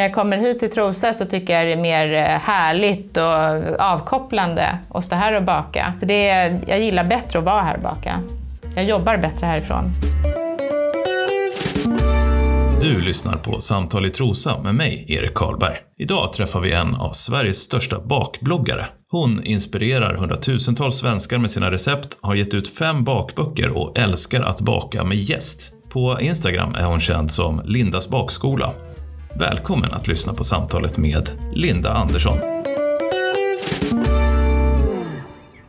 när jag kommer hit till Trosa så tycker jag det är mer eh, härligt och avkopplande att stå här och baka. Det är, jag gillar bättre att vara här och baka. Jag jobbar bättre härifrån. Du lyssnar på Samtal i Trosa med mig, Erik Karlberg. Idag träffar vi en av Sveriges största bakbloggare. Hon inspirerar hundratusentals svenskar med sina recept, har gett ut fem bakböcker och älskar att baka med gäst. På Instagram är hon känd som Lindas bakskola. Välkommen att lyssna på samtalet med Linda Andersson.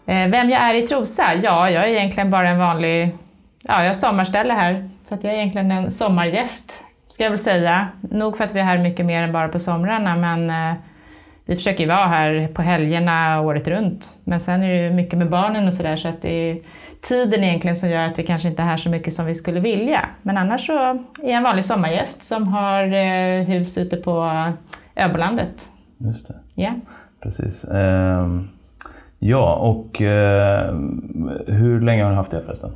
Eh, vem jag är i Trosa? Ja, jag är egentligen bara en vanlig... Ja, jag har sommarställe här, så att jag är egentligen en sommargäst, ska jag väl säga. Nog för att vi är här mycket mer än bara på somrarna, men eh, vi försöker ju vara här på helgerna året runt. Men sen är det ju mycket med barnen och sådär, så att det är tiden egentligen som gör att vi kanske inte är här så mycket som vi skulle vilja. Men annars så är jag en vanlig sommargäst som har eh, hus ute på Öbolandet. Just det. Ja. Precis. Ehm, ja, och eh, hur länge har du haft det förresten?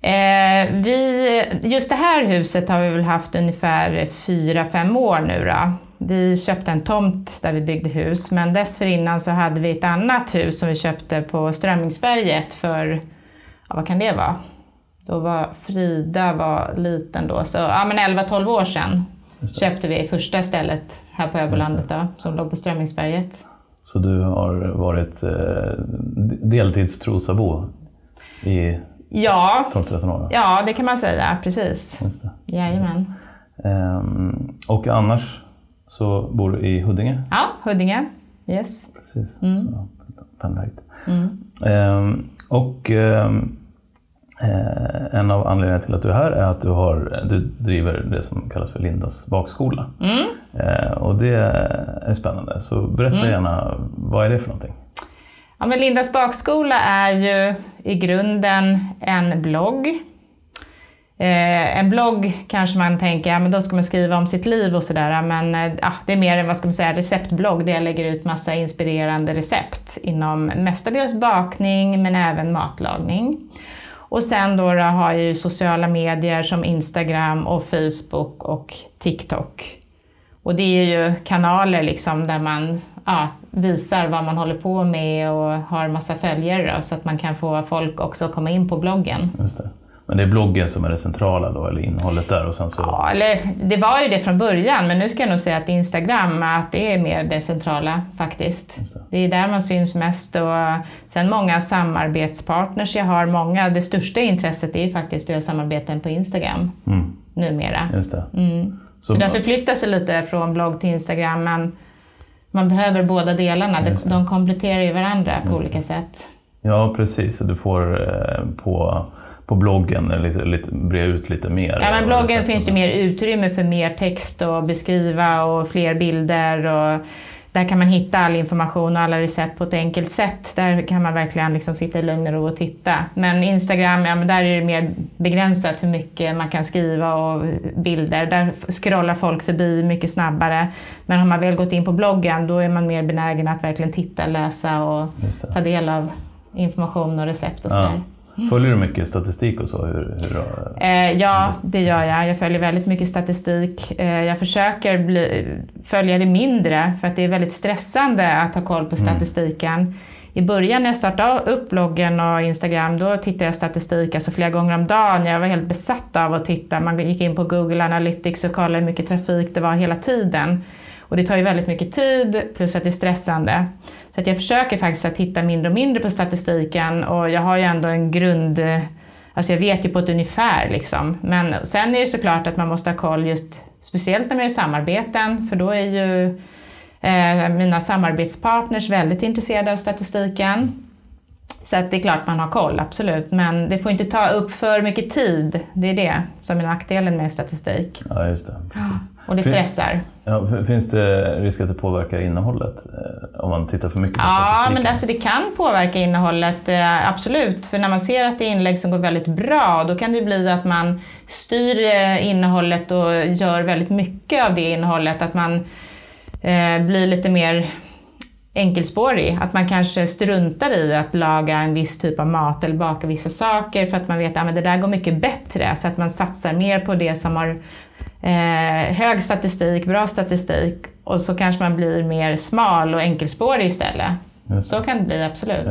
Eh, vi, just det här huset har vi väl haft ungefär fyra fem år nu då. Vi köpte en tomt där vi byggde hus, men dessförinnan så hade vi ett annat hus som vi köpte på Strömmingsberget för, ja, vad kan det vara? Då var Frida var liten då, så ja, men 11-12 år sedan köpte vi första stället här på Öbolandet då, som låg på Strömmingsberget. Så du har varit eh, deltidstrosabo i Ja, 12-13 år? ja, det kan man säga, precis. Just det. Jajamän. Ehm, och annars så bor du i Huddinge? Ja, Huddinge. Yes. Precis. Så, pendlar hit. Ehm, och ehm, eh, en av anledningarna till att du är här är att du, har, du driver det som kallas för Lindas bakskola. Eh, och det är spännande. Så berätta gärna, vad är det för någonting? Ja, men Lindas bakskola är ju i grunden en blogg. Eh, en blogg kanske man tänker, ja, men då ska man skriva om sitt liv och sådär, men eh, det är mer en vad ska man säga, receptblogg där jag lägger ut massa inspirerande recept inom mestadels bakning men även matlagning. Och sen då, då har jag ju sociala medier som Instagram och Facebook och TikTok. Och det är ju kanaler liksom där man ja, visar vad man håller på med och har massa följare då, så att man kan få folk också att komma in på bloggen. Just det. Men det är bloggen som är det centrala då, eller innehållet där? Och sen så... Ja, eller det var ju det från början, men nu ska jag nog säga att Instagram, att det är mer det centrala faktiskt. Det. Det är där man syns mest och sen många samarbetspartners jag har, många, det största intresset är faktiskt att göra samarbeten på Instagram Mm, numera. just det. Mm. Så, Så- det har förflyttat sig lite från blogg till Instagram, men man behöver båda delarna. De, de kompletterar ju varandra på olika sätt. Ja, precis. Så du får eh, på, på bloggen lite, lite, bre ut lite mer. Ja, men bloggen finns det mer utrymme för mer text att beskriva och fler bilder. Och där kan man hitta all information och alla recept på ett enkelt sätt. Där kan man verkligen liksom sitta i lugn och ro och titta. Men Instagram, ja, men där är det mer begränsat hur mycket man kan skriva och bilder. Där scrollar folk förbi mycket snabbare. Men har man väl gått in på bloggen, då är man mer benägen att verkligen titta, läsa och ta del av information och recept och Ja. Följer du mycket statistik och så? Hur, hur, Eh, ja, det gör jag. Jag följer väldigt mycket statistik. Eh, jag försöker bli, följa det mindre för att det är väldigt stressande att ha koll på statistiken. I början när jag startade upp bloggen och Instagram, då tittade jag statistik alltså flera gånger om dagen. Jag var helt besatt av att titta. Man gick in på Google Analytics och kollade hur mycket trafik det var hela tiden. Och det tar ju väldigt mycket tid, plus att det är stressande. Så att jag försöker faktiskt att titta mindre och mindre på statistiken och jag har ju ändå en grund... Alltså jag vet ju på ett ungefär liksom. Men sen är det såklart att man måste ha koll just speciellt när man gör samarbeten, för då är ju eh, mina samarbetspartners väldigt intresserade av statistiken. Så att det är klart man har koll, absolut. Men det får inte ta upp för mycket tid. Det är det som är nackdelen med statistik. ja, just det. Precis. Och det Fin- stressar. Ja, finns det risk att det påverkar innehållet eh, om man tittar för mycket på Ja, statistiken? men alltså det kan påverka innehållet, eh, absolut. För när man ser att det är inlägg som går väldigt bra, då kan det bli att man styr eh, innehållet och gör väldigt mycket av det innehållet. Att man eh, blir lite mer enkelspårig. Att man kanske struntar i att laga en viss typ av mat eller baka vissa saker för att man vet att ah, men det där går mycket bättre. Så att man satsar mer på det som har eh, hög statistik, bra statistik och så kanske man blir mer smal och enkelspårig istället. Så kan det bli, absolut.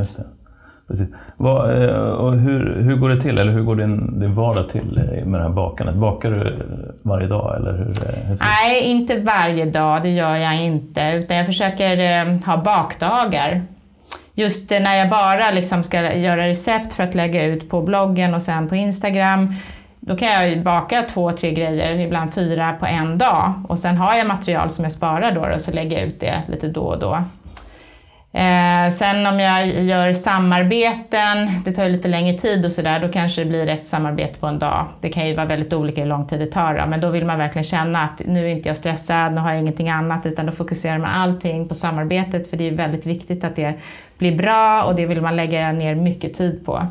Precis. Vad, eh, och hur, hur går det till, eller hur går din, din vardag till eh, med det här bakandet? Bakar du varje dag? Eller hur, eh, hur Nej, inte varje dag, det gör jag inte. Utan jag försöker ha bakdagar. Just när jag bara liksom ska göra recept för att lägga ut på bloggen och sen på Instagram, då kan jag baka två, tre grejer, ibland fyra på en dag. Och sen har jag material som jag sparar då och så lägger jag ut det lite då och då. Eh, sen om jag gör samarbeten, det tar ju lite längre tid och sådär, då kanske det blir ett samarbete på en dag. Det kan ju vara väldigt olika hur lång tid det tar då, men då vill man verkligen känna att nu är inte jag stressad, nu har jag ingenting annat, utan då fokuserar man allting på samarbetet, för det är väldigt viktigt att det blir bra och det vill man lägga ner mycket tid på.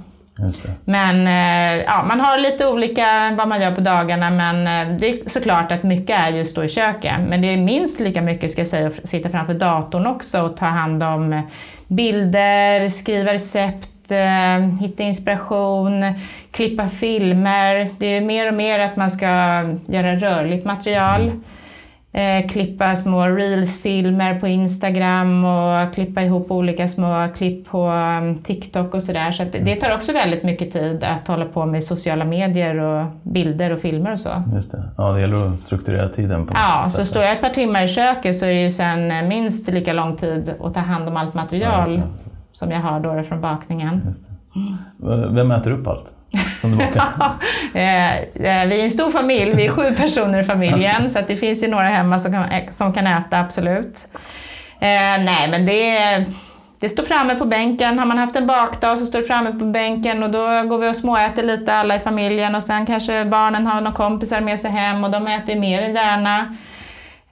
Men eh, ja, man har lite olika vad man gör på dagarna men eh, det är såklart att mycket är just då i köket. Men det är minst lika mycket ska jag säga att sitta framför datorn också och ta hand om bilder, skriva recept, eh, hitta inspiration, klippa filmer. Det är mer och mer att man ska göra rörligt material. Eh, klippa små reels-filmer på Instagram och klippa ihop olika små klipp på um, TikTok och sådär. Så, så det tar också väldigt mycket tid att hålla på med sociala medier och bilder och filmer och så. Just det. Ja, det gäller att strukturera tiden på Ja, så står jag ett par timmar i köket så är det ju sen eh, minst lika lång tid att ta hand om allt material ja, som jag har då från bakningen. Vem äter upp allt? Som du bakar? Eh, eh, vi är en stor familj, vi är sju personer i familjen, så att det finns ju några hemma som kan, som kan äta, absolut. Eh, nej, men det, det står framme på bänken. Har man haft en bakdag så står det framme på bänken och då går vi och småäter lite alla i familjen och sen kanske barnen har några kompisar med sig hem och de äter ju mer än gärna.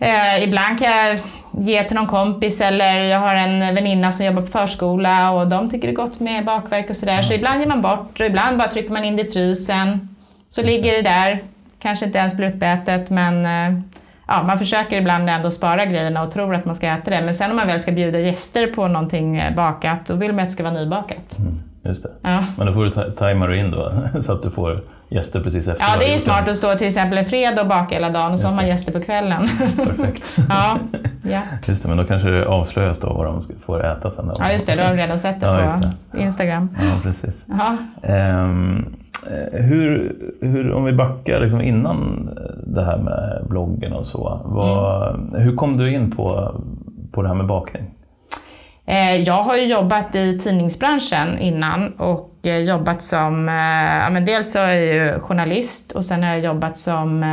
Eh, ibland kan jag ge till någon kompis eller jag har en väninna som jobbar på förskola och de tycker det är gott med bakverk och sådär. Mm. Så ibland ger man bort och ibland bara trycker man in det i frysen. Så mm. ligger det där, kanske inte ens blir uppätet men eh, ja, man försöker ibland ändå spara grejerna och tror att man ska äta det. Men sen om man väl ska bjuda gäster på någonting eh, bakat, då vill man att det ska vara nybakat. Mm, just det. Ja. Men då får du tajma in då, så att du får gäster precis efter. Ja, det är smart att stå till exempel en fredag och baka hela dagen och så har man gäster på kvällen. Perfekt. ja, ja. Just det, men då kanske det avslöjas då vad de får äta sen. Då. Ja, just det. Då har de redan sett det ja, på det. Instagram. Ja, precis. Um, hur, hur, om vi backar liksom innan det här med bloggen och så. Vad, mm. Hur kom du in på, på det här med bakning? Eh, jag har ju jobbat i tidningsbranschen innan och eh, jobbat som, eh, ja men dels så är jag ju journalist och sen har jag jobbat som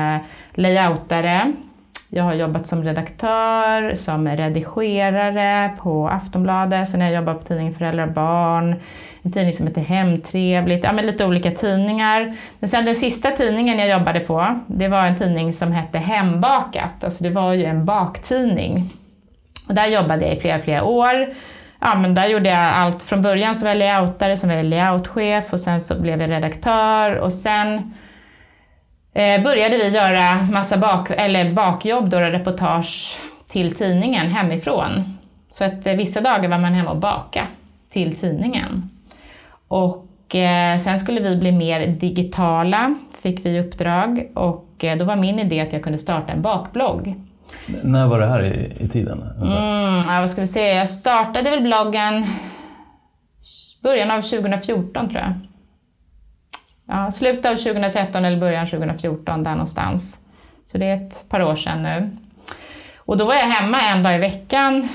layoutare. Jag har jobbat som redaktör, som redigerare på Aftonbladet, sen har jag jobbat på tidningen Föräldrar och Barn, en tidning som heter Hemtrevligt, ja men lite olika tidningar. Men sen den sista tidningen jag jobbade på, det var en tidning som hette Hembakat, alltså det var ju en baktidning. Och där jobbade jag i flera, flera år. Ja, men där gjorde jag allt. Från början så var jag layoutare, sen var jag layoutchef och sen så blev jag redaktör och sen eh, började vi göra massa bak, eller bakjobb, då, reportage till tidningen hemifrån. Så att eh, vissa dagar var man hemma och baka till tidningen. Och eh, sen skulle vi bli mer digitala, fick vi uppdrag och eh, då var min idé att jag kunde starta en bakblogg. När var det här i, i tiden? Mm, ja, vad ska vi se, jag startade väl bloggen början av 2014 tror jag. Ja, slutet av 2013 eller början av 2014, där någonstans. Så det är ett par år sedan nu. Och då var jag hemma en dag i veckan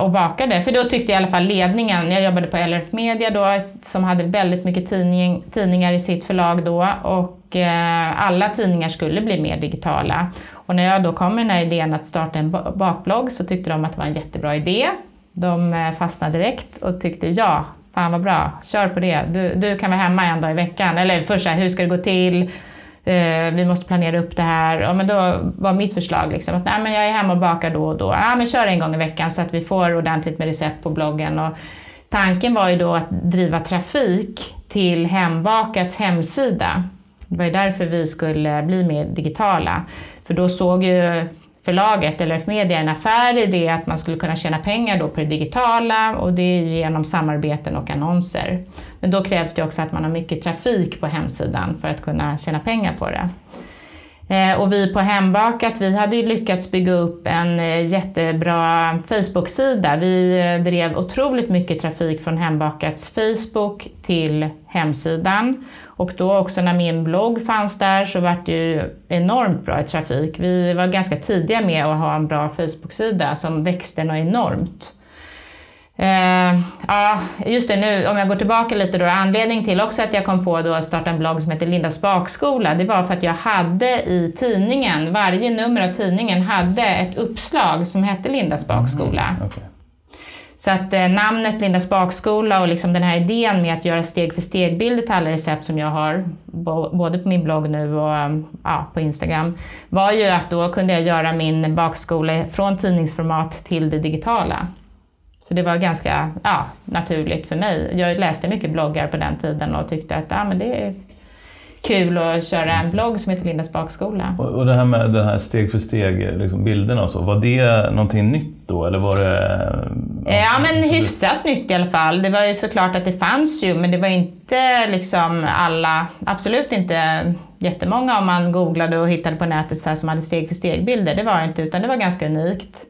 och bakade, för då tyckte i alla fall ledningen, jag jobbade på LRF Media då, som hade väldigt mycket tidning, tidningar i sitt förlag då, och eh, alla tidningar skulle bli mer digitala. Och när jag då kom med den här idén att starta en bakblogg så tyckte de att det var en jättebra idé. De eh, fastnade direkt och tyckte ja, fan vad bra, kör på det. Du, du kan vara hemma en dag i veckan. Eller först så här, hur ska det gå till? Eh, vi måste planera upp det här. Ja, men då var mitt förslag liksom att nej, men jag är hemma och bakar då och då. Ja, men kör en gång i veckan så att vi får ordentligt med recept på bloggen. Och tanken var ju då att driva trafik till Hembakats hemsida. Det var ju därför vi skulle bli mer digitala. För då såg ju förlaget, eller media, en affär i det att man skulle kunna tjäna pengar då på det digitala och det är genom samarbeten och annonser. Men då krävs det också att man har mycket trafik på hemsidan för att kunna tjäna pengar på det. Eh, och vi på Hembakat, vi hade ju lyckats bygga upp en eh, jättebra Facebook-sida. Vi eh, drev otroligt mycket trafik från Hembakats Facebook till hemsidan. Och då också när min blogg fanns där så var det ju enormt bra i trafik. Vi var ganska tidiga med att ha en bra Facebook-sida som växte något enormt. Uh, ja, just det nu, om jag går tillbaka lite då, anledningen till också att jag kom på då att starta en blogg som heter Lindas bakskola, det var för att jag hade i tidningen, varje nummer av tidningen hade ett uppslag som hette Lindas bakskola. Mm, okay. Så att eh, namnet Lindas bakskola och liksom den här idén med att göra steg för steg-bilder till alla recept som jag har, både på min blogg nu och mm, ja, på Instagram, var ju att då kunde jag göra min bakskola från tidningsformat till det digitala. Så det var ganska ja, naturligt för mig. Jag läste mycket bloggar på den tiden och tyckte att ja, men det kul att köra en blogg som heter Lindas bakskola. Och, det här med den här steg för steg liksom bilderna och så, var det någonting nytt då eller var det? Ja, ja men hyfsat du... nytt i alla fall. Det var ju såklart att det fanns ju, men det var inte liksom alla, absolut inte jättemånga om man googlade och hittade på nätet så som hade steg för steg bilder. Det var det inte, utan det var ganska unikt.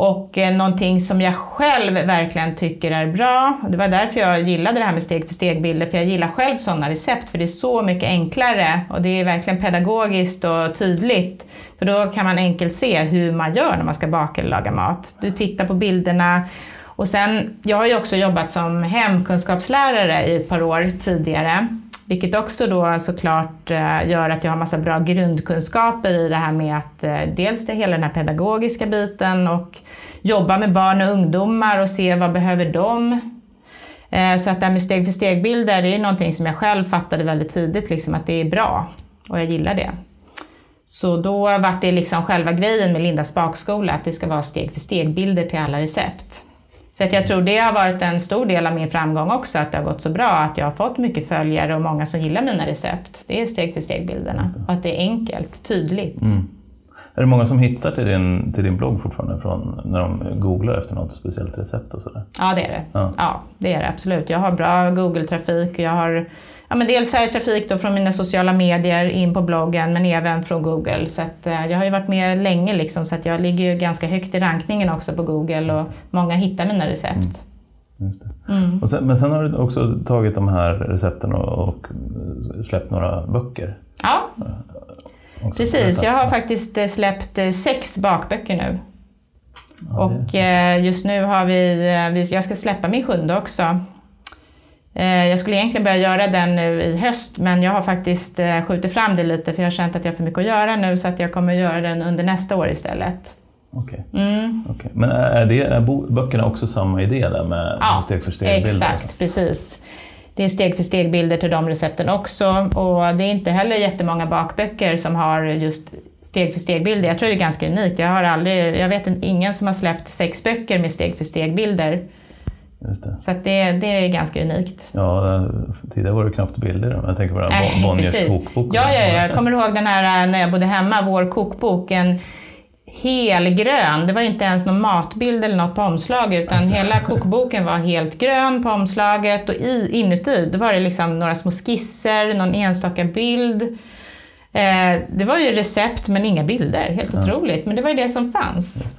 Och eh, någonting som jag själv verkligen tycker är bra, det var därför jag gillade det här med steg för steg-bilder, för jag gillar själv sådana recept, för det är så mycket enklare och det är verkligen pedagogiskt och tydligt. För då kan man enkelt se hur man gör när man ska baka eller laga mat. Du tittar på bilderna och sen, jag har ju också jobbat som hemkunskapslärare i ett par år tidigare vilket också då såklart eh, gör att jag har massa bra grundkunskaper i det här med att eh, dels det hela den här pedagogiska biten och jobba med barn och ungdomar och se vad behöver de. Eh, så att det här med steg för steg-bilder, det är någonting som jag själv fattade väldigt tidigt, liksom att det är bra och jag gillar det. Så då vart det liksom själva grejen med Lindas bakskola, att det ska vara steg för steg-bilder till alla recept. Så att jag tror det har varit en stor del av min framgång också, att det har gått så bra, att jag har fått mycket följare och många som gillar mina recept. Det är steg för steg-bilderna och att det är enkelt, tydligt. Mm. Är det många som hittar till din, till din blogg fortfarande från, när de googlar efter något speciellt recept? Och sådär? Ja, det är det. Ja. ja. det är det absolut. Jag har bra Google-trafik. Jag har ja, men dels har jag trafik då från mina sociala medier in på bloggen, men även från Google. Så att, eh, jag har ju varit med länge, liksom, så att jag ligger ju ganska högt i rankningen också på Google och många hittar mina recept. Mm. Mm. Sen, men sen har du också tagit de här recepten och, och släppt några böcker. Ja, också precis. Jag har faktiskt eh, släppt eh, sex bakböcker nu. Ja, och just nu har vi, jag ska släppa min sjunde också. Eh, jag skulle egentligen börja göra den nu i höst men jag har faktiskt eh, skjutit fram det lite för jag har känt att jag har för mycket att göra nu så att jag kommer att göra den under nästa år istället. Okej. Okay. Mm. okay. Men är, det, är böckerna också samma idé där med ja, steg för steg-bilder? exakt, precis. Det är steg för steg-bilder till de recepten också och det är inte heller jättemånga bakböcker som har just steg för steg-bilder. Jag tror det är ganska unikt. Jag, har aldrig, jag vet ingen som har släppt sex böcker med steg för steg-bilder. Så det, det är ganska unikt. Ja, tidigare var det knappt bilder. Jag tänker på den här Bonniers kokbok. Ja, ja, ja, jag kommer ihåg den här när jag bodde hemma, vår kokbok. En helgrön, det var inte ens någon matbild eller något på omslaget utan alltså. hela kokboken var helt grön på omslaget och i, inuti var det liksom några små skisser, någon enstaka bild. Eh, det var ju recept men inga bilder, helt ja. otroligt. Men det var ju det som fanns.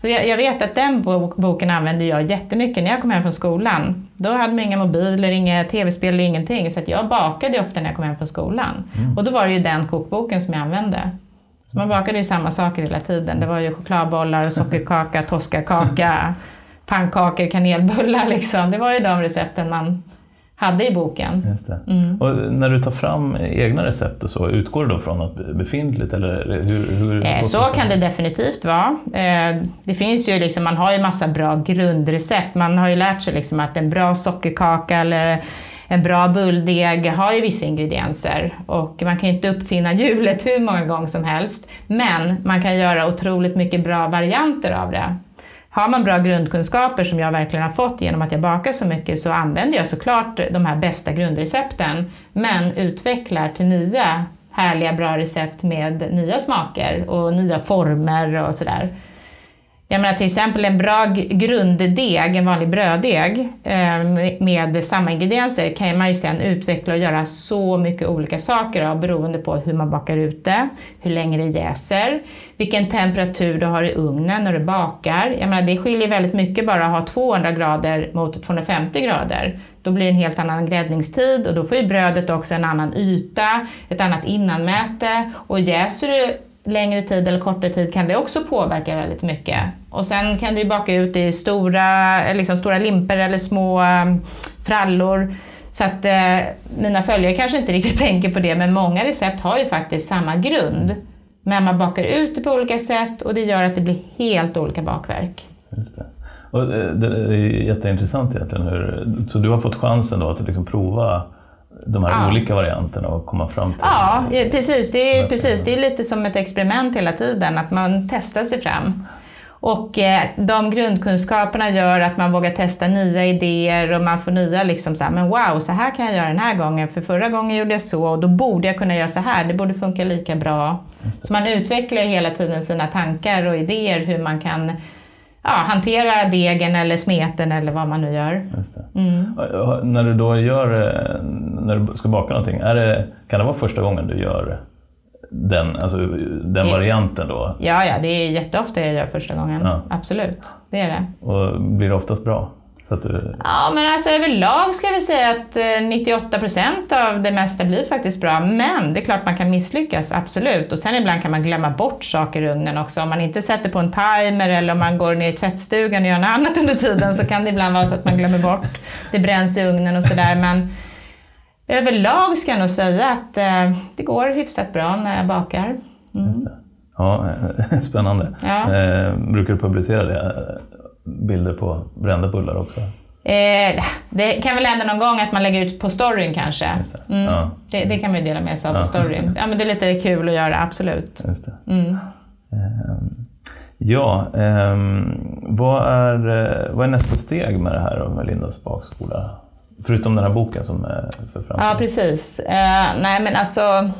Så jag, jag, vet att den boken använde jag jättemycket när jag kom hem från skolan. Då hade man inga mobiler, inga tv-spel, ingenting. Så jag bakade ofta när jag kom hem från skolan. Mm. Och då var det ju den kokboken som jag använde. Så man bakade ju samma saker hela tiden. Det var ju chokladbollar, sockerkaka, toskakaka, pannkakor, kanelbullar liksom. Det var ju de recepten man hade i boken. Mm. Och när du tar fram egna recept och så, utgår du då från något befintligt? Eller hur, hur eh, så kan det definitivt vara. Eh, det finns ju liksom, man har ju massa bra grundrecept. Man har ju lärt sig liksom att en bra sockerkaka eller en bra bulldeg har ju vissa ingredienser och man kan ju inte uppfinna hjulet hur många gånger som helst. Men man kan göra otroligt mycket bra varianter av det. Har man bra grundkunskaper som jag verkligen har fått genom att jag bakar så mycket så använder jag såklart de här bästa grundrecepten men utvecklar till nya härliga bra recept med nya smaker och nya former och sådär. Jag menar till exempel en bra grunddeg, en vanlig bröddeg eh, med samma ingredienser kan man ju sen utveckla och göra så mycket olika saker av beroende på hur man bakar ut det, hur länge det jäser, vilken temperatur du har i ugnen när du bakar. Jag menar, det skiljer väldigt mycket bara att ha 200 grader mot 250 grader. Då blir det en helt annan gräddningstid och då får ju brödet också en annan yta, ett annat innanmäte och jäser du längre tid eller kortare tid kan det också påverka väldigt mycket. Och sen kan du baka ut i stora, liksom stora limper eller små ehm, frallor. Så att eh, mina följare kanske inte riktigt tänker på det, men många recept har ju faktiskt samma grund. Men man bakar ut det på olika sätt och det gör att det blir helt olika bakverk. Just det. Och eh, det är jätteintressant egentligen. Hur, så du har fått chansen då att liksom prova de här ja. olika varianterna och komma fram till... Ja, precis. Det är, precis. det är lite som ett experiment hela tiden, att man testar sig fram. Och eh, de grundkunskaperna gör att man vågar testa nya idéer och man får nya liksom så här, men wow, så här kan jag göra den här gången, för förra gången gjorde jag så och då borde jag kunna göra så här, det borde funka lika bra. Så man utvecklar hela tiden sina tankar och idéer hur man kan ja, hantera degen eller smeten eller vad man nu gör. Mm. När du då gör, eh, när du ska baka någonting, är det, kan det vara första gången du gör den, alltså, den ja. varianten då? Ja, ja, det är jätteofta jag gör första gången. Ja. Absolut, det är det. Och blir det oftast bra? Att du... Ja, men alltså överlag ska vi säga att 98 eh, procent av det mesta blir faktiskt bra. Men det är klart man kan misslyckas, absolut. Och sen ibland kan man glömma bort saker i ugnen också. Om man inte sätter på en timer eller om man går ner i tvättstugan och gör något annat under tiden så kan det ibland vara så att man glömmer bort. Det bränns i ugnen och sådär. Men överlag ska jag nog säga att eh, det går hyfsat bra när jag bakar. Mm. Ja, spännande. Ja. Eh, brukar du publicera det? Bilder på brända bullar också? Eh, det kan väl hända någon gång att man lägger ut på storyn kanske. Det. Mm. Ja. Det, det. kan man ju dela med sig av ja. på storyn. Ja, men det är lite kul att göra, absolut. Mm. Um, ja, um, vad, är, eh, vad är nästa steg med det här med Lindas bakskola? Förutom den här boken som är för framtiden. Ja, precis. Uh, nej, men alltså...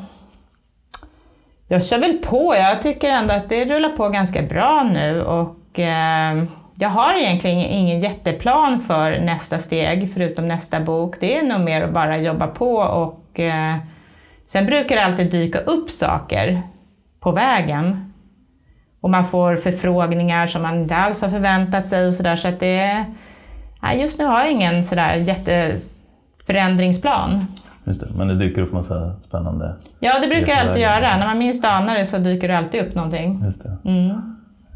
Jag kör väl på. Jag tycker ändå att det rullar på ganska bra nu och uh, jag har egentligen ingen jätteplan för nästa steg, förutom nästa bok. Det är nog mer att bara jobba på och eh, sen brukar det alltid dyka upp saker på vägen. Och man får förfrågningar som man inte alls har förväntat sig och sådär. Så att det, nej, just nu har jag ingen sådär jätteförändringsplan. Just det, men det dyker upp massa spännande Ja, det brukar det alltid göra. När man minst anar det så dyker det alltid upp någonting. Just det. Mm.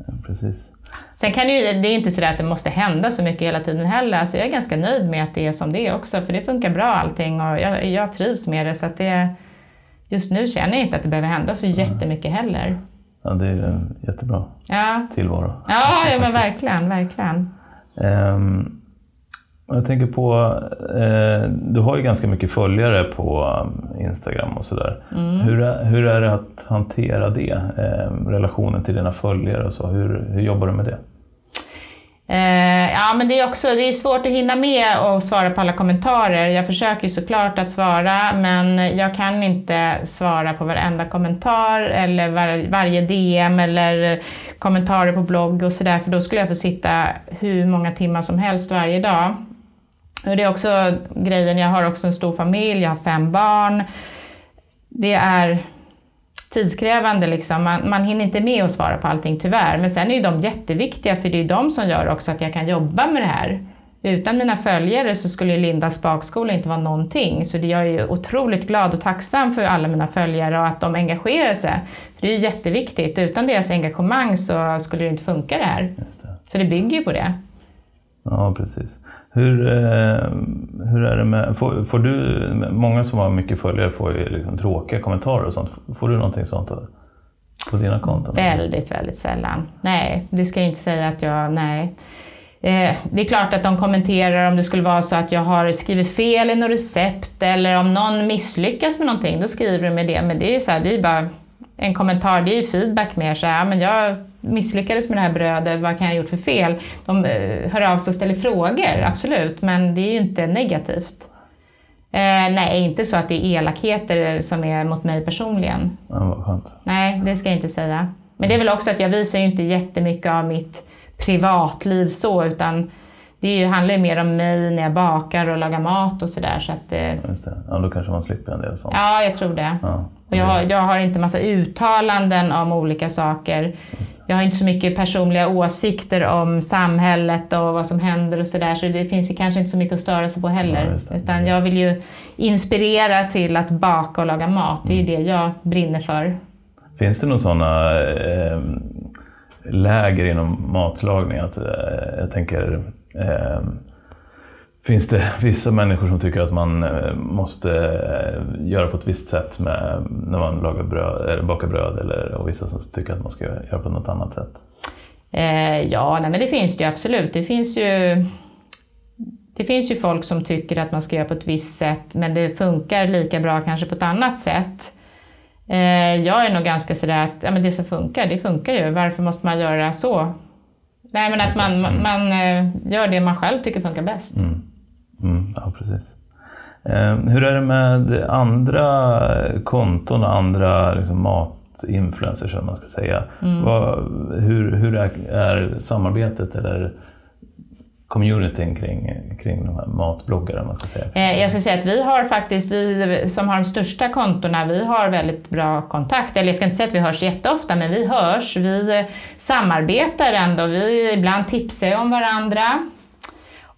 Ja, precis. Sen kan det ju, det är inte så att det måste hända så mycket hela tiden heller. Alltså jag är ganska nöjd med att det är som det är också, för det funkar bra allting och jag, jag trivs med det. Så att det, just nu känner jag inte att det behöver hända så jättemycket heller. Ja, det är en jättebra ja. tillvaro. Ja, ja men verkligen, verkligen. Um, jag tänker på, eh, du har ju ganska mycket följare på Instagram och sådär. Mm. Hur, är, hur är det att hantera det? Eh, relationen till dina följare och så. Hur, hur jobbar du med det? Eh, ja, men det är också det är svårt att hinna med och svara på alla kommentarer. Jag försöker såklart att svara, men jag kan inte svara på varenda kommentar eller var, varje DM eller kommentarer på blogg och sådär, för då skulle jag få sitta hur många timmar som helst varje dag. Det är också grejen, jag har också en stor familj, jag har fem barn. Det är tidskrävande liksom. Man, man hinner inte med att svara på allting tyvärr. Men sen är ju de jätteviktiga för det är de som gör också att jag kan jobba med det här. Utan mina följare så skulle Lindas bakskola inte vara någonting. Så jag är otroligt glad och tacksam för alla mina följare och att de engagerar sig. För det är ju jätteviktigt. Utan deras engagemang så skulle det inte funka det här. Det. Så det bygger ju på det. Ja, precis. Hur, eh, hur är det med, får, får, du, många som har mycket följare får ju liksom tråkiga kommentarer och sånt. Får du någonting sånt på dina konton? Väldigt, väldigt sällan. Nej, det ska jag inte säga att jag, nej. Eh, det är klart att de kommenterar om det skulle vara så att jag har skrivit fel i något recept eller om någon misslyckas med någonting, då skriver de med det. Men det är, så här, det är bara en kommentar, det är feedback mer. Så här, men jag misslyckades med det här brödet, vad kan jag ha gjort för fel? De eh, hör av sig och ställer frågor, absolut, men det är ju inte negativt. Eh, nej, inte så att det är elakheter som är mot mig personligen. Ja. Nej, det ska jag inte säga. Men det är väl också att jag visar ju inte jättemycket av mitt privatliv så, utan det är ju, handlar ju mer om mig när jag bakar och lagar mat och sådär. Så att, eh, Just det. Ja, då kanske man slipper en del sånt. ja, jag tror det. Ja. Och jag, har- jag har inte massa uttalanden om olika saker. Jag har inte så mycket personliga åsikter om samhället och vad som händer och sådär, så det finns ju kanske inte så mycket att störa sig på heller. Ja. Utan jag vill ju inspirera till att baka och laga mat. Det är ju det jag brinner för. Finns det några sådana eh, läger inom matlagning? Att, eh, jag tänker, eh, finns det vissa människor som tycker att man eh, måste eh, göra på ett visst sätt med, när man lagar bröd, eller bakar bröd eller, och vissa som tycker att man ska göra på något annat sätt? Eh, ja, nej, men det finns det ju absolut. Det finns ju, det finns ju folk som tycker att man ska göra på ett visst sätt, men det funkar lika bra kanske på ett annat sätt. Eh, jag är nog ganska sådär att ja, men det som funkar, det funkar ju. Varför måste man göra så? Nej, men att man, man eh, gör det man själv tycker funkar bäst. Mm, ja, precis. Eh, hur är det med andra konton och andra liksom, matinfluencers, om man ska säga? Vad, hur hur är, samarbetet eller communityn kring, kring de här matbloggare, om man ska säga? Eh, Jag ska säga att vi har faktiskt, vi som har de största kontona, vi har väldigt bra kontakt. Eller jag ska inte säga att vi hörs jätteofta, men vi hörs. Vi samarbetar ändå. Vi ibland tipsar om varandra.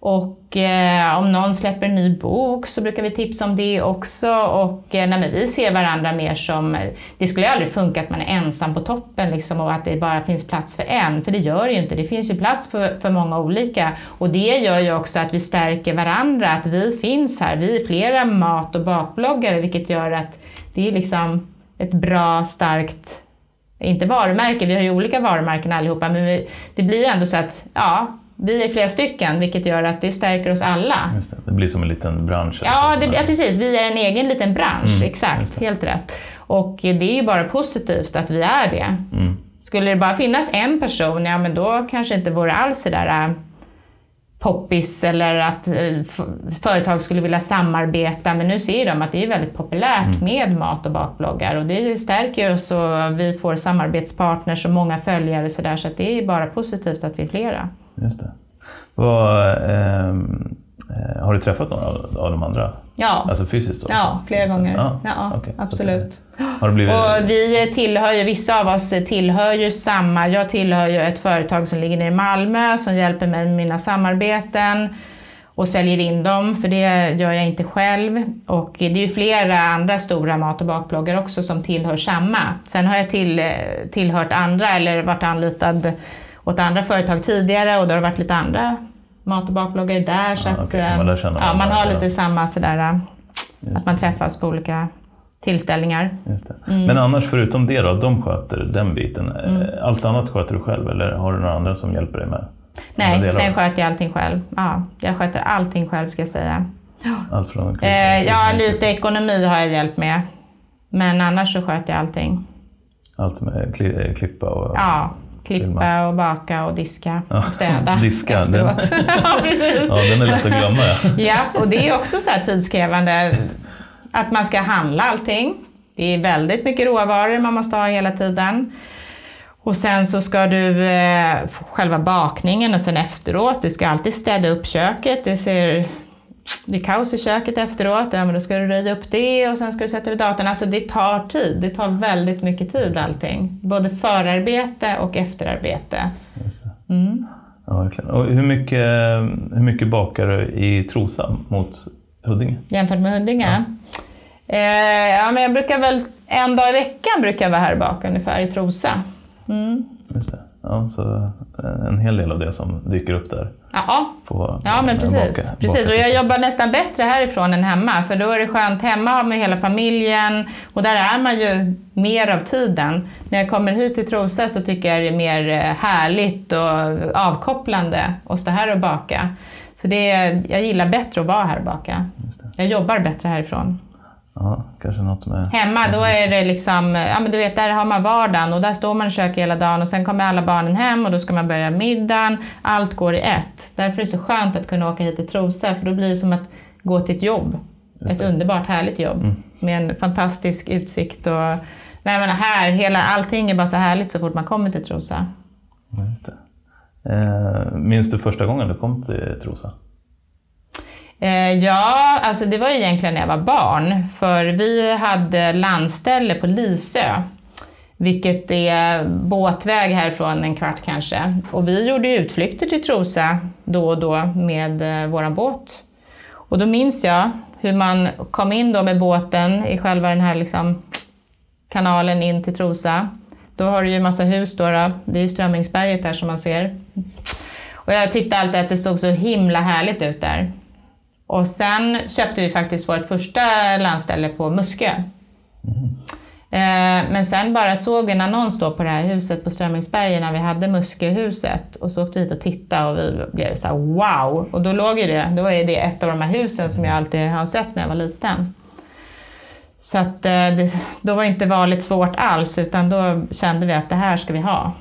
Och eh, om någon släpper en ny bok så brukar vi tipsa om det också. Och eh, nej, men vi ser varandra mer som, eh, det skulle ju aldrig funka att man är ensam på toppen liksom, och att det bara finns plats för en, för det gör det ju inte. Det finns ju plats för, för många olika. Och det gör ju också att vi stärker varandra, att vi finns här. Vi är flera mat och bakbloggare, vilket gör att det är liksom ett bra, starkt inte varumärke, vi har ju olika varumärken allihopa, men vi, det blir ju ändå så att ja, vi är flera stycken, vilket gör att det stärker oss alla. Det, det blir som en liten bransch. Ja, så, det, ja, precis. Vi är en egen liten bransch, just exakt. Helt rätt. Och det är ju bara positivt att vi är det. Mm. Skulle det bara finnas en person, ja men då kanske inte vore alls det där äh, poppis eller att äh, företag skulle vilja samarbeta. Men nu ser de att det är väldigt populärt med mat och bakbloggar och det stärker oss och vi får samarbetspartners och många följare och sådär. Så att det är bara positivt att vi är flera. Just det. Vad, ehm, eh, har du träffat några av, av de andra? Ja, Alltså fysiskt? Då? ja flera gånger. Ja, Ja. Så absolut. Har det blivit... Och vi tillhör ju, vissa av oss tillhör ju samma, jag tillhör ju ett företag som ligger nere i Malmö som hjälper mig med mina samarbeten och säljer in dem, för det gör jag inte själv. Och det är ju flera andra stora mat och bakbloggar också som tillhör samma. Sen har jag till, tillhört andra eller varit anlitad åt andra företag tidigare och då har det varit lite andra mat och bakbloggare där. så Ja, att, okej, eh, men där känner ja, man man har lite samma sådär, att man träffas på olika tillställningar. Just det. Mm. Men annars förutom det då, de sköter den biten. Eh, Allt annat sköter du själv eller har du några andra som hjälper dig med? Nej, sen sköter jag allting själv. Ja, jag sköter allting själv ska jag säga. Allt från Eh, ja, lite ekonomi har jag hjälp med. Men annars så sköter jag allting. Allt med kli, klippa och... Ja, klippa och baka och diska och städa diska, efteråt. ja, precis. Ja, den är lätt att glömma ja. Och det är också så här tidskrävande att man ska handla allting. Det är väldigt mycket råvaror man måste ha hela tiden. Och sen så ska du eh, själva bakningen och sen efteråt, du ska alltid städa upp köket. Det ser det är kaos i köket efteråt, ja men då ska du röja upp det och sen ska du sätta vid datorn. Alltså det tar tid, det tar väldigt mycket tid allting. Både förarbete och efterarbete. Det. Ja, verkligen. Och hur mycket, hur mycket bakar du i Trosa mot Huddinge? Jämfört med Huddinge? Eh, ja, men jag brukar väl, en dag i veckan brukar jag vara här baka ungefär i Trosa. Mm. Just det. Ja, så eh, en hel del av det som dyker upp där. Ja, På, ja men precis. baka- precis. baka Och jag jobbar nästan bättre härifrån än hemma, för då är det skönt hemma med hela familjen och där är man ju mer av tiden. När jag kommer hit till Trosa så tycker jag det är mer eh, härligt och avkopplande att stå här och baka. Så det är, jag gillar bättre att vara här och baka. Jag jobbar bättre härifrån. Ja, kanske något med... Hemma, då är det liksom, ja men du vet, där har man vardagen och där står man i köket hela dagen och sen kommer alla barnen hem och då ska man börja middagen. Allt går i ett. Därför är det så skönt att kunna åka hit till Trosa för då blir det som att gå till ett jobb. Ett underbart härligt jobb med en fantastisk utsikt och Nej men här, hela, allting är bara så härligt så fort man kommer till Trosa. Just det. Eh, minns du första gången du kom till Trosa? Eh, ja, alltså det var ju egentligen när jag var barn, för vi hade landställe på Lisö, vilket är båtväg härifrån en kvart kanske. Och vi gjorde utflykter till Trosa då och då med eh, vår båt. Och då minns jag hur man kom in då med båten i själva den här liksom kanalen in till Trosa. Då har du ju massa hus då, då. det är ju Strömmingsberget där som man ser. Och jag tyckte alltid att det såg så himla härligt ut där. Och sen köpte vi faktiskt vårt första landställe på Muskö. Eh, Men sen bara såg vi en annons på det här huset på Strömmingsberget när vi hade Musköhuset. Och så åkte vi hit och tittade och vi blev så här wow! Och då låg ju det, då är det ett av de här husen som jag alltid har sett när jag var liten. Så att eh, det, då var inte valet svårt alls utan då kände vi att det här ska vi ha.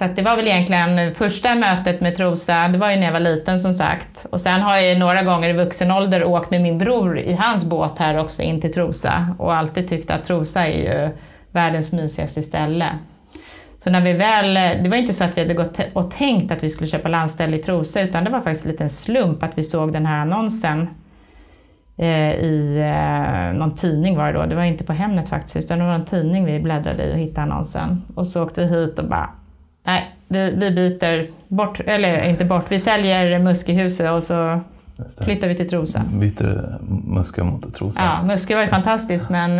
Så att det var väl egentligen första mötet med Trosa, det var ju när jag var liten som sagt. Och sen har jag ju några gånger i vuxen ålder åkt med min bror i hans båt här också in till Trosa och alltid tyckt att Trosa är ju världens mysigaste ställe. Så när vi väl, det var inte så att vi hade gått och tänkt att vi skulle köpa landställe i Trosa utan det var faktiskt en liten slump att vi såg den här annonsen eh, i eh, någon tidning var det då, det var inte på Hemnet faktiskt utan det var en tidning vi bläddrade i och hittade annonsen. Och så åkte vi hit och bara Nej, vi, vi byter bort, eller inte bort, vi säljer Muskehuset och så flyttar vi till Trosa. Byter Muskö mot Trosa? Ja, Muskö var ju fantastiskt men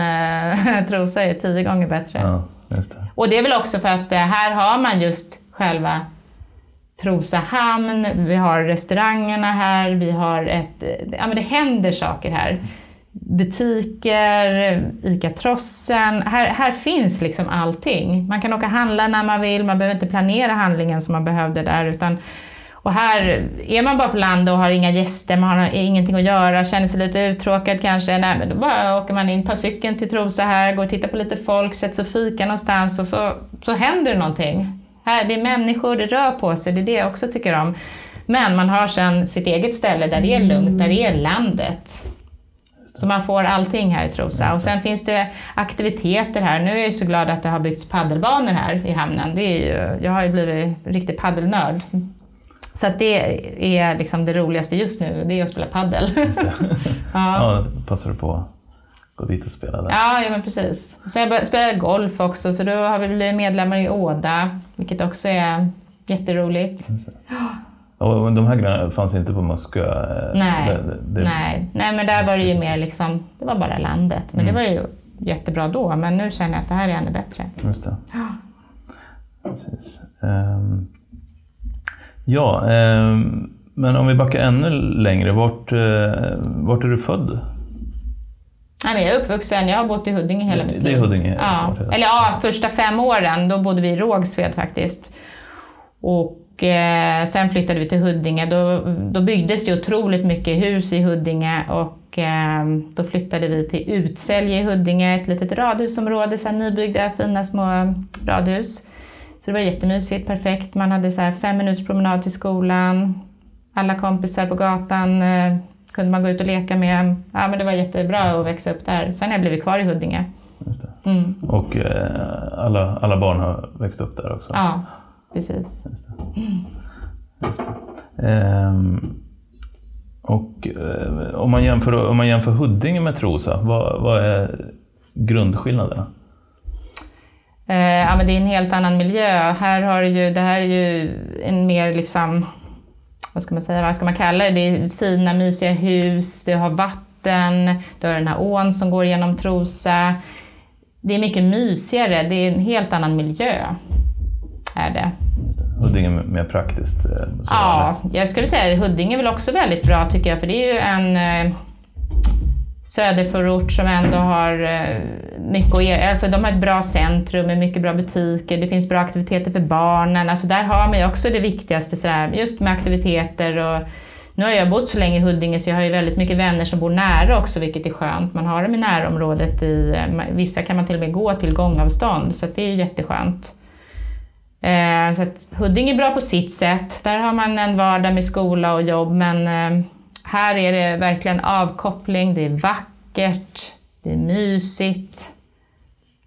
eh, Trosa är tio gånger bättre. Ja, det. Och det är väl också för att eh, här har man just själva Trosa hamn, vi har restaurangerna här, vi har ett... eh, Ja men det händer saker här. Butiker, ICA Trossen, här, här finns liksom allting. Man kan åka och handla när man vill, man behöver inte planera handlingen som man behövde där utan och här är man bara på land och har inga gäster, man har ingenting att göra, känner sig lite uttråkad kanske. Nej, men då bara åker man in, tar cykeln till Trosa här, går och tittar på lite folk, sätter sig och fika någonstans och så, så händer det någonting. Här, det är människor, det rör på sig, det är det jag också tycker om. Men man har sen sitt eget ställe där det är lugnt, där det är landet. Så man får allting här i Trosa. Och sen finns det aktiviteter här. Nu är jag så glad att det har byggts paddelbanor här i hamnen. Det är ju, jag har ju blivit riktig paddelnörd. Så det är liksom det roligaste just nu, det är att spela paddel. ja. Ja, passar du på att gå dit och spela där? Ja, ja, men precis. Så jag började spela golf också, så då har vi blivit medlemmar i Åda, vilket också är jätteroligt. Och de här grejerna fanns inte på Muskö? eh, Nej, det- det- nej. nej, men där var det ju mer liksom, det var bara landet. Men det var ju jättebra då, men nu känner jag att det här är ännu bättre. Just det. Precis. Ehm, ja, ehm, men om vi backar ännu längre, vart, eh, vart är du född? Nej, men jag är uppvuxen, jag har bott i Huddinge hela mitt det är liv. Huddinge Ja. Eller ja, första fem åren, då bodde vi i Rågsved faktiskt. Och eh, sen flyttade vi till Huddinge. Då, då byggdes det otroligt mycket hus i Huddinge och eh, då flyttade vi till Utsälje i Huddinge, ett litet radhusområde, så här nybyggda fina små radhus. Så det var jättemysigt, perfekt. Man hade så fem minuters promenad till skolan. Alla kompisar på gatan eh, kunde man gå ut och leka med. Ja, men det var jättebra att växa upp där. Sen har jag blivit kvar i Huddinge. Mm. Och eh, alla, alla barn har växt upp där också? Ja, precis. Just det. Just det. Ehm, och eh, om, man jämför, om man jämför Huddinge med Trosa, vad, vad är grundskillnaderna? Eh, ja, men det är en helt annan miljö. Här har ju, det här är ju en mer liksom, vad ska man säga, vad ska man kalla det? Det är fina mysiga hus, det har vatten, du har den här ån som går genom Trosa. Det är mycket mysigare, det är en helt annan miljö. Är det. Huddinge mer praktiskt? eh, Ja, jag skulle säga Huddinge är väl också väldigt bra tycker jag, för det är ju en eh, söderförort som ändå har eh, mycket att er- Alltså de har ett bra centrum med mycket bra butiker, det finns bra aktiviteter för barnen. Alltså där har man ju också det viktigaste, så här, just med aktiviteter och nu har jag bott så länge i Huddinge så jag har ju väldigt mycket vänner som bor nära också, vilket är skönt. Man har dem i närområdet, i, vissa kan man till och med gå till gångavstånd, så det är ju jätteskönt. Eh, så att Huddinge är bra på sitt sätt. Där har man en vardag med skola och jobb, men eh, här är det verkligen avkoppling, det är vackert, det är mysigt.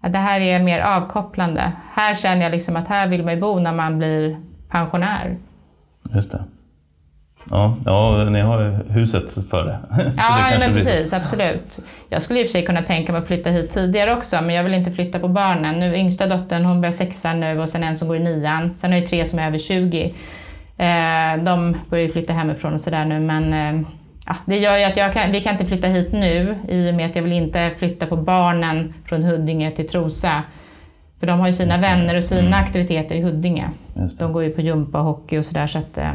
Ja, det här är mer avkopplande. Här känner jag liksom att här vill man ju bo när man blir pensionär. Just det. Ja, ja, ni har huset för det. Det Ja, kanske men blir- precis, absolut. Jag skulle i och för sig kunna tänka mig att flytta hit tidigare också, men jag vill inte flytta på barnen. Nu, yngsta dottern hon börjar sexan nu och sen en som går i nian. Sen har jag tre som är över 20. Eh, de börjar ju flytta hemifrån och sådär nu, men eh, ja, det gör ju att jag kan, vi kan inte flytta hit nu i och med att jag vill inte flytta på barnen från Huddinge till Trosa. För de har ju sina vänner och sina aktiviteter i Huddinge. Det. De går ju på gympa och hockey och sådär så att eh,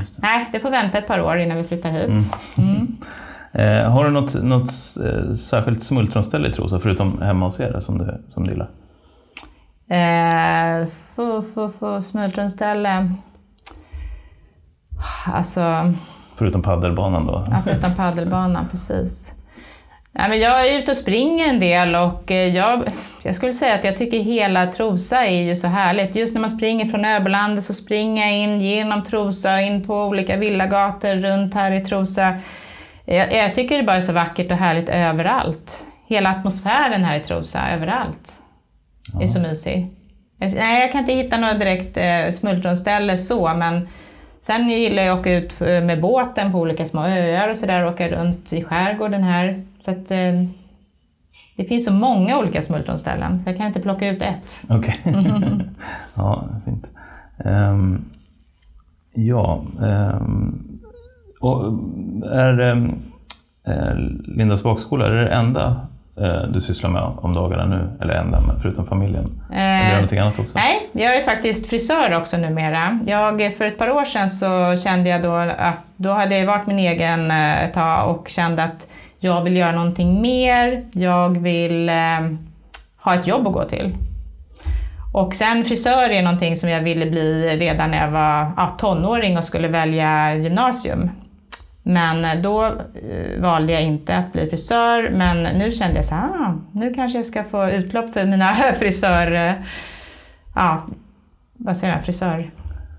Just Nej, det får vänta ett par år innan vi flyttar hit. Mm. Eh, har du något, något eh, särskilt smultronställe i Trosa, förutom hemma hos er, som du, som du gillar? Eh, smultronställe. Alltså, Förutom paddelbanan då? ja, förutom paddelbanan, precis. Nej, men jag är ute och springer en del och eh, jag, jag skulle säga att jag tycker hela Trosa är ju så härligt. Just när man springer från Öberlandet så springer jag in genom Trosa, in på olika villagator runt här i Trosa. Jag, jag tycker det bara är så vackert och härligt överallt. Hela atmosfären här i Trosa, överallt, är så mysig. Jag, nej, jag kan inte hitta något direkt eh, smultronställe så, men sen gillar jag att åka ut eh, med båten på olika små öar och sådär, åka runt i skärgården här. Så att, eh, det finns så många olika smultronställen, så jag kan inte plocka ut ett. Okej. ja, fint. Um, ja, um, och är um, Lindas bakskola är det enda du sysslar med om dagarna nu? Eller enda, men förutom familjen? Eller gör du någonting annat också? Nej, jag är faktiskt frisör också numera. Jag, för ett par år sedan så kände jag då att då hade jag varit min egen eh, ett tag och kände att jag vill göra någonting mer. Jag vill eh, ha ett jobb att gå till. Och sen frisör är någonting som jag ville bli redan när jag var ja, tonåring och skulle välja gymnasium. Men eh, då eh, valde jag inte att bli frisör, men nu kände jag så här, ah, nu kanske jag ska få utlopp för mina frisör... eh, Ja, vad säger jag? Frisör...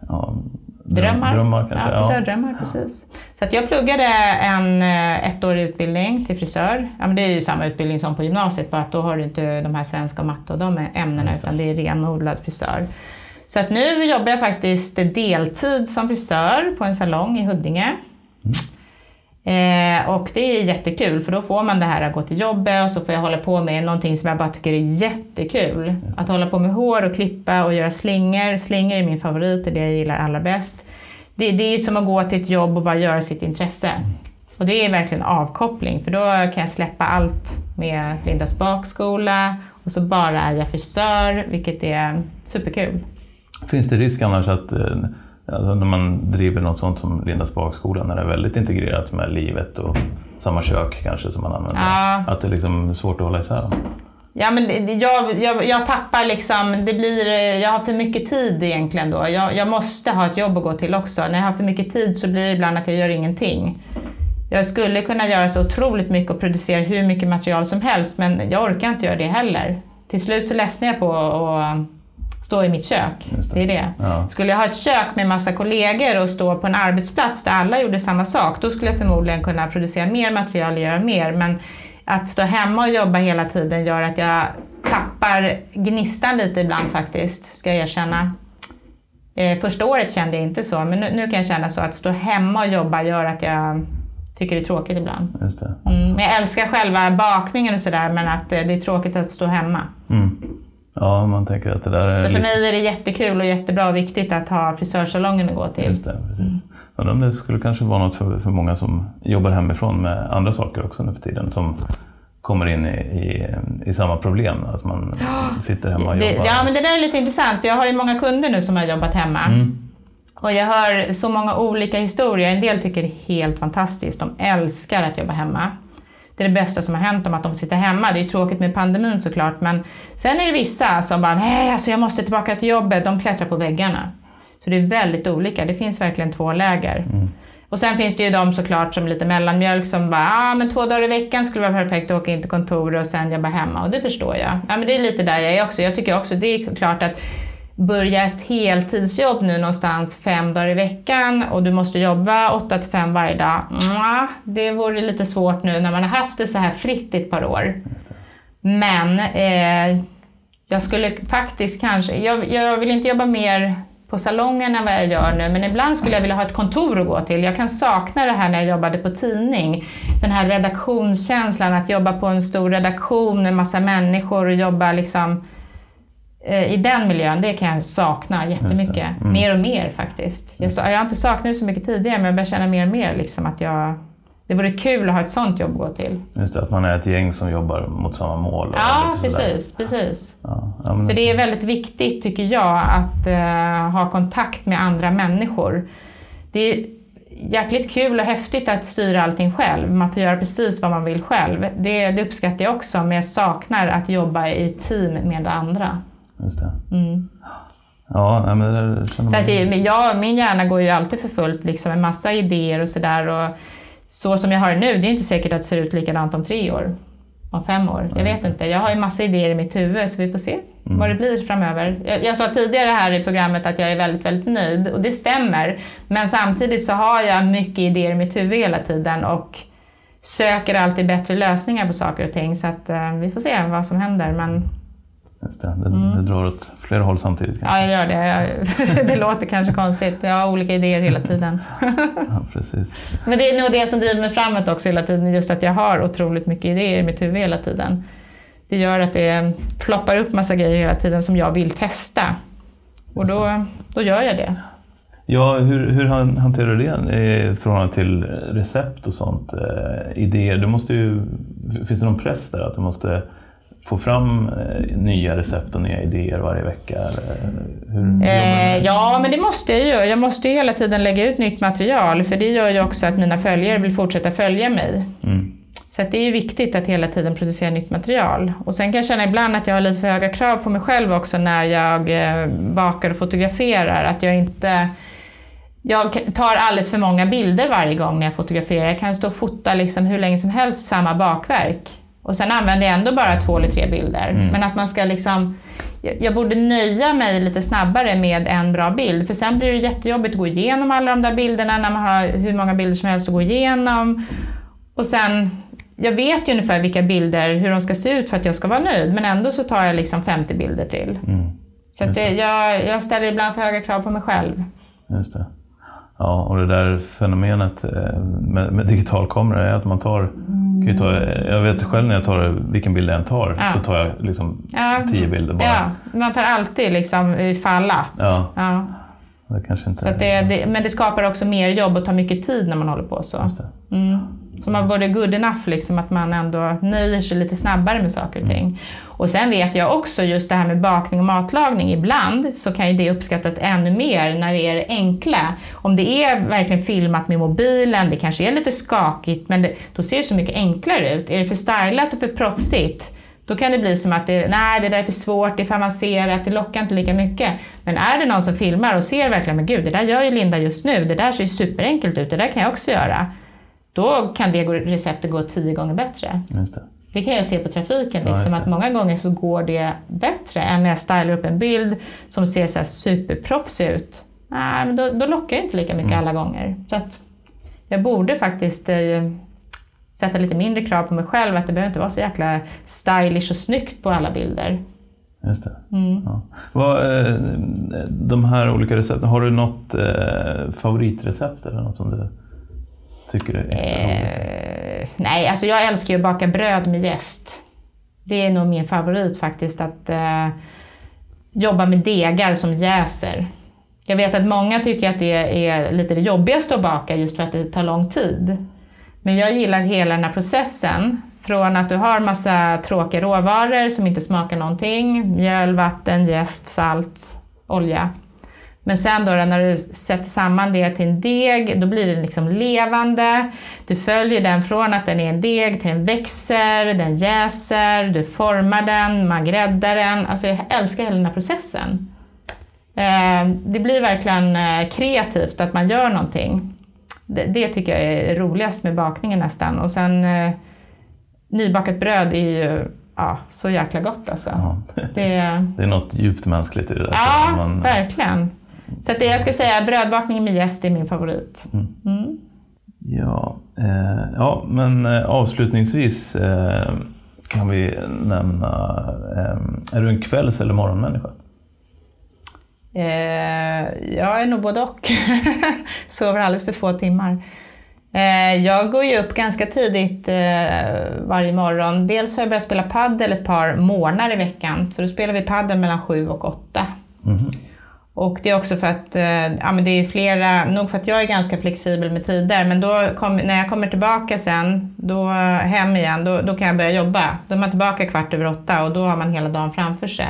Ja, Drömmar. Drömmar kanske? Ja, frisördrömmar, precis. Så att jag pluggade en ettårig utbildning till frisör. Ja, men det är ju samma utbildning som på gymnasiet, bara att då har du inte de här svenska och matte och de ämnena, utan det är renodlad frisör. Så att nu jobbar jag faktiskt deltid som frisör på en salong i Huddinge. Eh, och det är jättekul för då får man det här att gå till jobbet och så får jag hålla på med någonting som jag bara tycker är jättekul. Att hålla på med hår och klippa och göra slingor. Slingor är min favorit, det är det jag gillar allra bäst. Det, det är som att gå till ett jobb och bara göra sitt intresse. Och det är verkligen avkoppling för då kan jag släppa allt med Lindas bakskola och så bara är jag frisör, vilket är superkul. Finns det risk annars att eh, alltså när man driver något sånt som Lindas bakskola, när det är väldigt integrerat med livet och samma kök kanske som man använder, Ja. att det liksom är svårt att hålla isär dem? Ja, men jag, jag, jag tappar liksom, det blir, jag har för mycket tid egentligen då. Jag, jag måste ha ett jobb att gå till också. När jag har för mycket tid så blir det ibland att jag gör ingenting. Jag skulle kunna göra så otroligt mycket och producera hur mycket material som helst, men jag orkar inte göra det heller. Till slut så ledsnar jag på att stå i mitt kök. Det det. är det. Ja. Skulle jag ha ett kök med massa kollegor och stå på en arbetsplats där alla gjorde samma sak, då skulle jag förmodligen kunna producera mer material och göra mer. Men att stå hemma och jobba hela tiden gör att jag tappar gnistan lite ibland faktiskt, ska jag erkänna. Eh, första året kände jag inte så, men nu, nu kan jag känna så att stå hemma och jobba gör att jag tycker det är tråkigt ibland. Just det. Mm, jag älskar själva bakningen och sådär, men att eh, det är tråkigt att stå hemma. Mm. Ja, man tänker att det där är Så för lite... mig är det jättekul och jättebra och viktigt att ha frisörsalongen att gå till. Just det, precis. Undrar om det skulle kanske vara något för, för många som jobbar hemifrån med andra saker också nu för tiden, som kommer in i, i, i samma problem, att man sitter hemma och Det, jobbar. ja, men det där är lite intressant, för jag har ju många kunder nu som har jobbat hemma. Mm. Och jag hör så många olika historier. En del tycker det är helt fantastiskt. De älskar att jobba hemma. Det är det bästa som har hänt dem, att de får sitta hemma. Det är ju tråkigt med pandemin såklart, men sen är det vissa som bara nej, alltså jag måste tillbaka till jobbet. De klättrar på väggarna. Så det är väldigt olika. Det finns verkligen två läger. Och sen finns det ju de såklart som lite mellanmjölk som bara, ah, men två dagar i veckan skulle vara perfekt att åka in till kontoret och sen jobba hemma. Och det förstår jag. Ja, men det är lite där jag är också. Jag tycker också det är klart att börja ett heltidsjobb nu någonstans fem dagar i veckan och du måste jobba åtta till fem varje dag. Mwah, det vore lite svårt nu när man har haft det så här fritt i ett par år. Men eh, jag skulle faktiskt kanske, jag, jag vill inte jobba mer på salongen än vad jag gör nu, men ibland skulle jag vilja ha ett kontor att gå till. Jag kan sakna det här när jag jobbade på tidning. Den här redaktionskänslan, att jobba på en stor redaktion med massa människor och jobba liksom i den miljön, det kan jag sakna jättemycket. Mm. Mer och mer faktiskt. Jag, jag har inte saknat det så mycket tidigare, men jag börjar känna mer och mer liksom att jag det vore kul att ha ett sånt jobb att gå till. Just det, att man är ett gäng som jobbar mot samma mål. ja, precis. precis. Ja, ja, För det är väldigt viktigt, tycker jag, att uh, ha kontakt med andra människor. Det är jäkligt kul och häftigt att styra allting själv. Man får göra precis vad man vill själv. Det, det uppskattar jag också, men jag saknar att jobba i team med andra. Just det. Mm. Ja, men det känner man... Så att jag, min hjärna går ju alltid för fullt liksom, med massa idéer och sådär så som jag har det nu, det är inte säkert att det ser ut likadant om tre år, om fem år. Jag vet inte. Jag har ju massa idéer i mitt huvud så vi får se mm. vad det blir framöver. Jag, jag, sa tidigare här i programmet att jag är väldigt, väldigt nöjd och det stämmer. Men samtidigt så har jag mycket idéer i mitt huvud hela tiden och söker alltid bättre lösningar på saker och ting. Så att, uh, vi får se vad som händer. Men Just det, det, mm. det drar åt flera håll samtidigt. Kanske. Ja, jag gör det. det låter kanske konstigt. Jag har olika idéer hela tiden. ja, precis. Men det är nog det som driver mig framåt också hela tiden, just att jag har otroligt mycket idéer i mitt huvud hela tiden. Det gör att det ploppar upp massa grejer hela tiden som jag vill testa. Och då, då gör jag det. Ja, hur, hur hanterar du det i förhållande till recept och sånt? Eh, idéer, du måste ju, finns det någon press där att du måste få fram eh, nya recept och nya idéer varje vecka? Hur eh, ja, men det måste jag ju. Jag måste ju hela tiden lägga ut nytt material för det gör ju också att mina följare vill fortsätta följa mig. Mm. Så det är ju viktigt att hela tiden producera nytt material. Och sen kan jag känna ibland att jag har lite för höga krav på mig själv också när jag eh, bakar och fotograferar. Att jag inte jag tar alldeles för många bilder varje gång när jag fotograferar. Jag kan stå och fota liksom hur länge som helst samma bakverk. Och sen använder jag ändå bara två eller tre bilder. Mm. Men att man ska liksom... Jag borde nöja mig lite snabbare med en bra bild, för sen blir det jättejobbigt att gå igenom alla de där bilderna när man har hur många bilder som helst att gå igenom. Och sen, jag vet ju ungefär vilka bilder, hur de ska se ut för att jag ska vara nöjd, men ändå så tar jag liksom 50 bilder till. Mm. Så det, jag, jag ställer ibland för höga krav på mig själv. Just det. Ja, och det där fenomenet eh, med, med digitalkamera är att man tar, kan ta, jag vet själv när jag tar vilken bild jag än tar, ja. så tar jag liksom ja. tio bilder bara. Ja, man tar alltid liksom ifall att. Ja. ja. Det kanske inte det, det, men det skapar också mer jobb och tar mycket tid när man håller på så. Mm. Så man borde good enough, liksom, att man ändå nöjer sig lite snabbare med saker och ting. Mm. Och sen vet jag också just det här med bakning och matlagning. Ibland så kan ju det uppskattas ännu mer när det är det enkla. Om det är verkligen filmat med mobilen, det kanske är lite skakigt, men det, då ser det så mycket enklare ut. Är det för stylat och för proffsigt, då kan det bli som att det, nej, det där är för svårt, det är för avancerat, det lockar inte lika mycket. Men är det någon som filmar och ser verkligen, men gud, det där gör ju Linda just nu, det där ser superenkelt ut, det där kan jag också göra då kan det receptet gå tio gånger bättre. Det. det kan jag se på trafiken, liksom, ja, att många gånger så går det bättre än när jag stylar upp en bild som ser så här superproffsig ut. Nej, men då, då lockar det inte lika mycket mm. alla gånger. Så att jag borde faktiskt eh, sätta lite mindre krav på mig själv, att det behöver inte vara så jäkla stylish och snyggt på alla bilder. Just det. Mm. Ja. Vad, eh, de här olika recepten, har du något eh, favoritrecept eller något som du tycker du är extra eh, Nej, alltså jag älskar ju att baka bröd med jäst. Det är nog min favorit faktiskt, att eh, jobba med degar som jäser. Jag vet att många tycker att det är lite det jobbigaste att baka just för att det tar lång tid. Men jag gillar hela den här processen. Från att du har massa tråkiga råvaror som inte smakar någonting, mjöl, vatten, jäst, salt, olja men sen då, när du sätter samman det till en deg, då blir den liksom levande. Du följer den från att den är en deg till den växer, den jäser, du formar den, man gräddar den. Alltså jag älskar hela den här processen. Eh, det blir verkligen eh, kreativt att man gör någonting. Det, tycker jag är roligast med bakningen nästan. Och sen eh, nybakat bröd är ju ja, så jäkla gott alltså. Ja. Det, det är något djupt mänskligt i det där. Ja, man... verkligen. Så det jag ska säga, brödbakning med jäst är min favorit. Mm. Mm. Ja, eh, ja, men eh, avslutningsvis eh, kan vi nämna, eh, är du en kvälls eller morgonmänniska? Eh, jag är nog både och. Sover alldeles för få timmar. Eh, jag går ju upp ganska tidigt varje morgon. Dels har jag börjat spela paddel ett par månader i veckan, så då spelar vi paddel mellan sju och åtta. Mhm. Och det är också för att, eh, ja men det är flera, nog för att jag är ganska flexibel med tider, men då kom, när jag kommer tillbaka sen, då eh, hem igen, då, då kan jag börja jobba. Då är man tillbaka kvart över åtta och då har man hela dagen framför sig.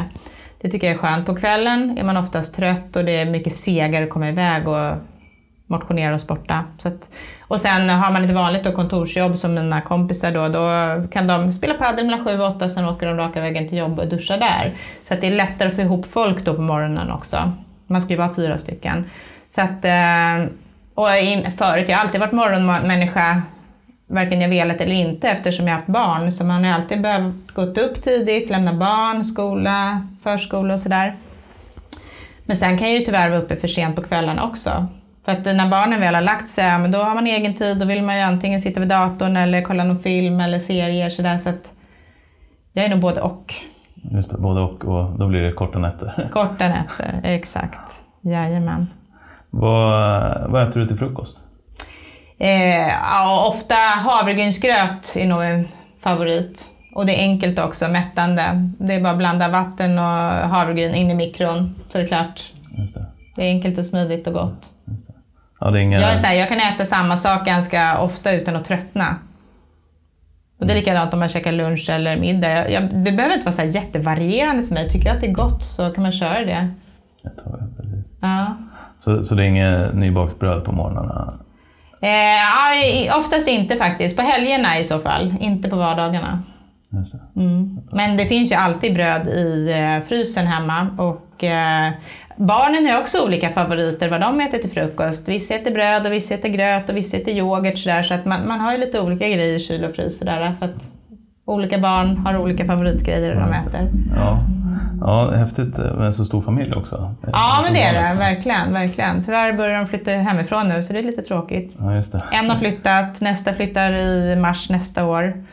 Det tycker jag är skönt. På kvällen är man oftast trött och det är mycket segare att komma iväg och motionera och sporta. Så att, och sen har man ett vanligt då, kontorsjobb som mina kompisar då, då kan de spela padel mellan sju och åtta, sen åker de raka vägen till jobb och duschar där. Så att det är lättare att få ihop folk då på morgonen också. Man ska ju vara fyra stycken. Så att, eh, och in, förut, jag har alltid varit morgonmänniska, varken jag velat eller inte, eftersom jag har haft barn. Så man har alltid behövt gått upp tidigt, lämna barn, skola, förskola och sådär. Men sen kan jag ju tyvärr vara uppe för sent på kvällarna också. För att när barnen väl har lagt sig, ja, men då har man egen tid. Då vill man ju antingen sitta vid datorn eller kolla någon film eller serier. Så, där, så att jag är nog både och. Just det, både och och då blir det korta nätter. Korta nätter, exakt. Jajamän. vad, vad äter du till frukost? Eh, ja, ofta havregrynsgröt är nog en favorit. Och det är enkelt också, mättande. Det är bara att blanda vatten och havregryn in i mikron, så är det klart. Just det. Det är enkelt och smidigt och gott. Ja, det är inga... Jag, är så här, jag kan äta samma sak ganska ofta utan att tröttna. Och det är likadant om man käkar lunch eller middag. Jag, jag, det behöver inte vara så här jättevarierande för mig. Tycker jag att det är gott så kan man köra det. Jag tar det, precis. Ja. Så, så det är inget nybaksbröd på morgnarna? Eh, oftast inte faktiskt. På helgerna i så fall, inte på vardagarna. Det. Mm. Men det finns ju alltid bröd i eh, frysen hemma. Och, eh, barnen har också olika favoriter vad de äter till frukost. Vissa äter bröd och vissa äter gröt och vissa äter yoghurt. Så, där, så att man, man har ju lite olika grejer i kyl och frys. Så där, för att olika barn har olika favoritgrejer de äter. Ja. ja, häftigt med en så stor familj också. Ja, men det är det. Verkligen, verkligen. Tyvärr börjar de flytta hemifrån nu, så det är lite tråkigt. Ja. En har flyttat, nästa flyttar i mars nästa år.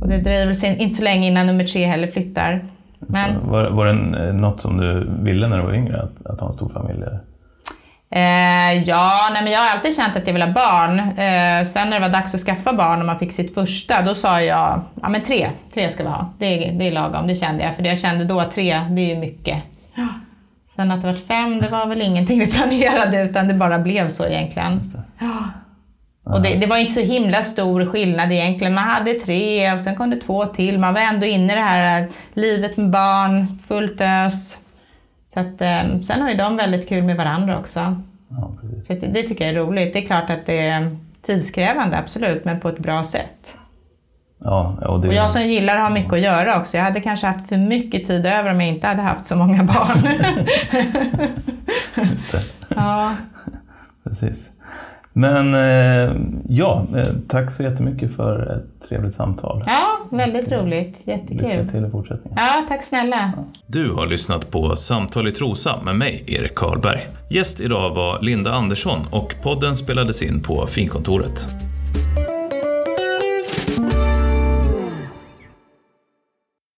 Och det dröjer väl inte så länge innan nummer tre heller flyttar. Men Var, var det en- eh, något som du ville när du var yngre, att, att ha en stor familj? eh, ja, nej, men jag har alltid känt att jag vill ha barn. Eh, sen när det var dags att skaffa barn och man fick sitt första, då sa jag ja men tre, tre ska vi ha. Det är, det är lagom, det kände jag. För det jag kände då, tre, det är ju mycket. Sen att det var fem, det var väl ingenting vi planerade utan det bara blev så egentligen. Ja. Och det, det var inte så himla stor skillnad egentligen. Man hade tre och sen kom det två till. Man var ändå inne i det här livet med barn, fullt ös. Så att, eh, sen har ju de väldigt kul med varandra också. Ja. Så det, det tycker jag är roligt. Det är klart att det är tidskrävande, absolut, men på ett bra sätt. Ja, och det, Och jag som gillar att ha mycket att göra också. Jag hade kanske haft för mycket tid över om jag inte hade haft så många barn. just det. ja. Precis. Men eh, ja, eh, tack så jättemycket för ett trevligt samtal. ja, väldigt roligt. Lycka Jättekul. till i fortsättningen. Ja, tack snälla. Du har lyssnat på Samtal i Trosa med mig, Erik Karlberg. Gäst idag var Linda Andersson och podden spelades in på Finkontoret.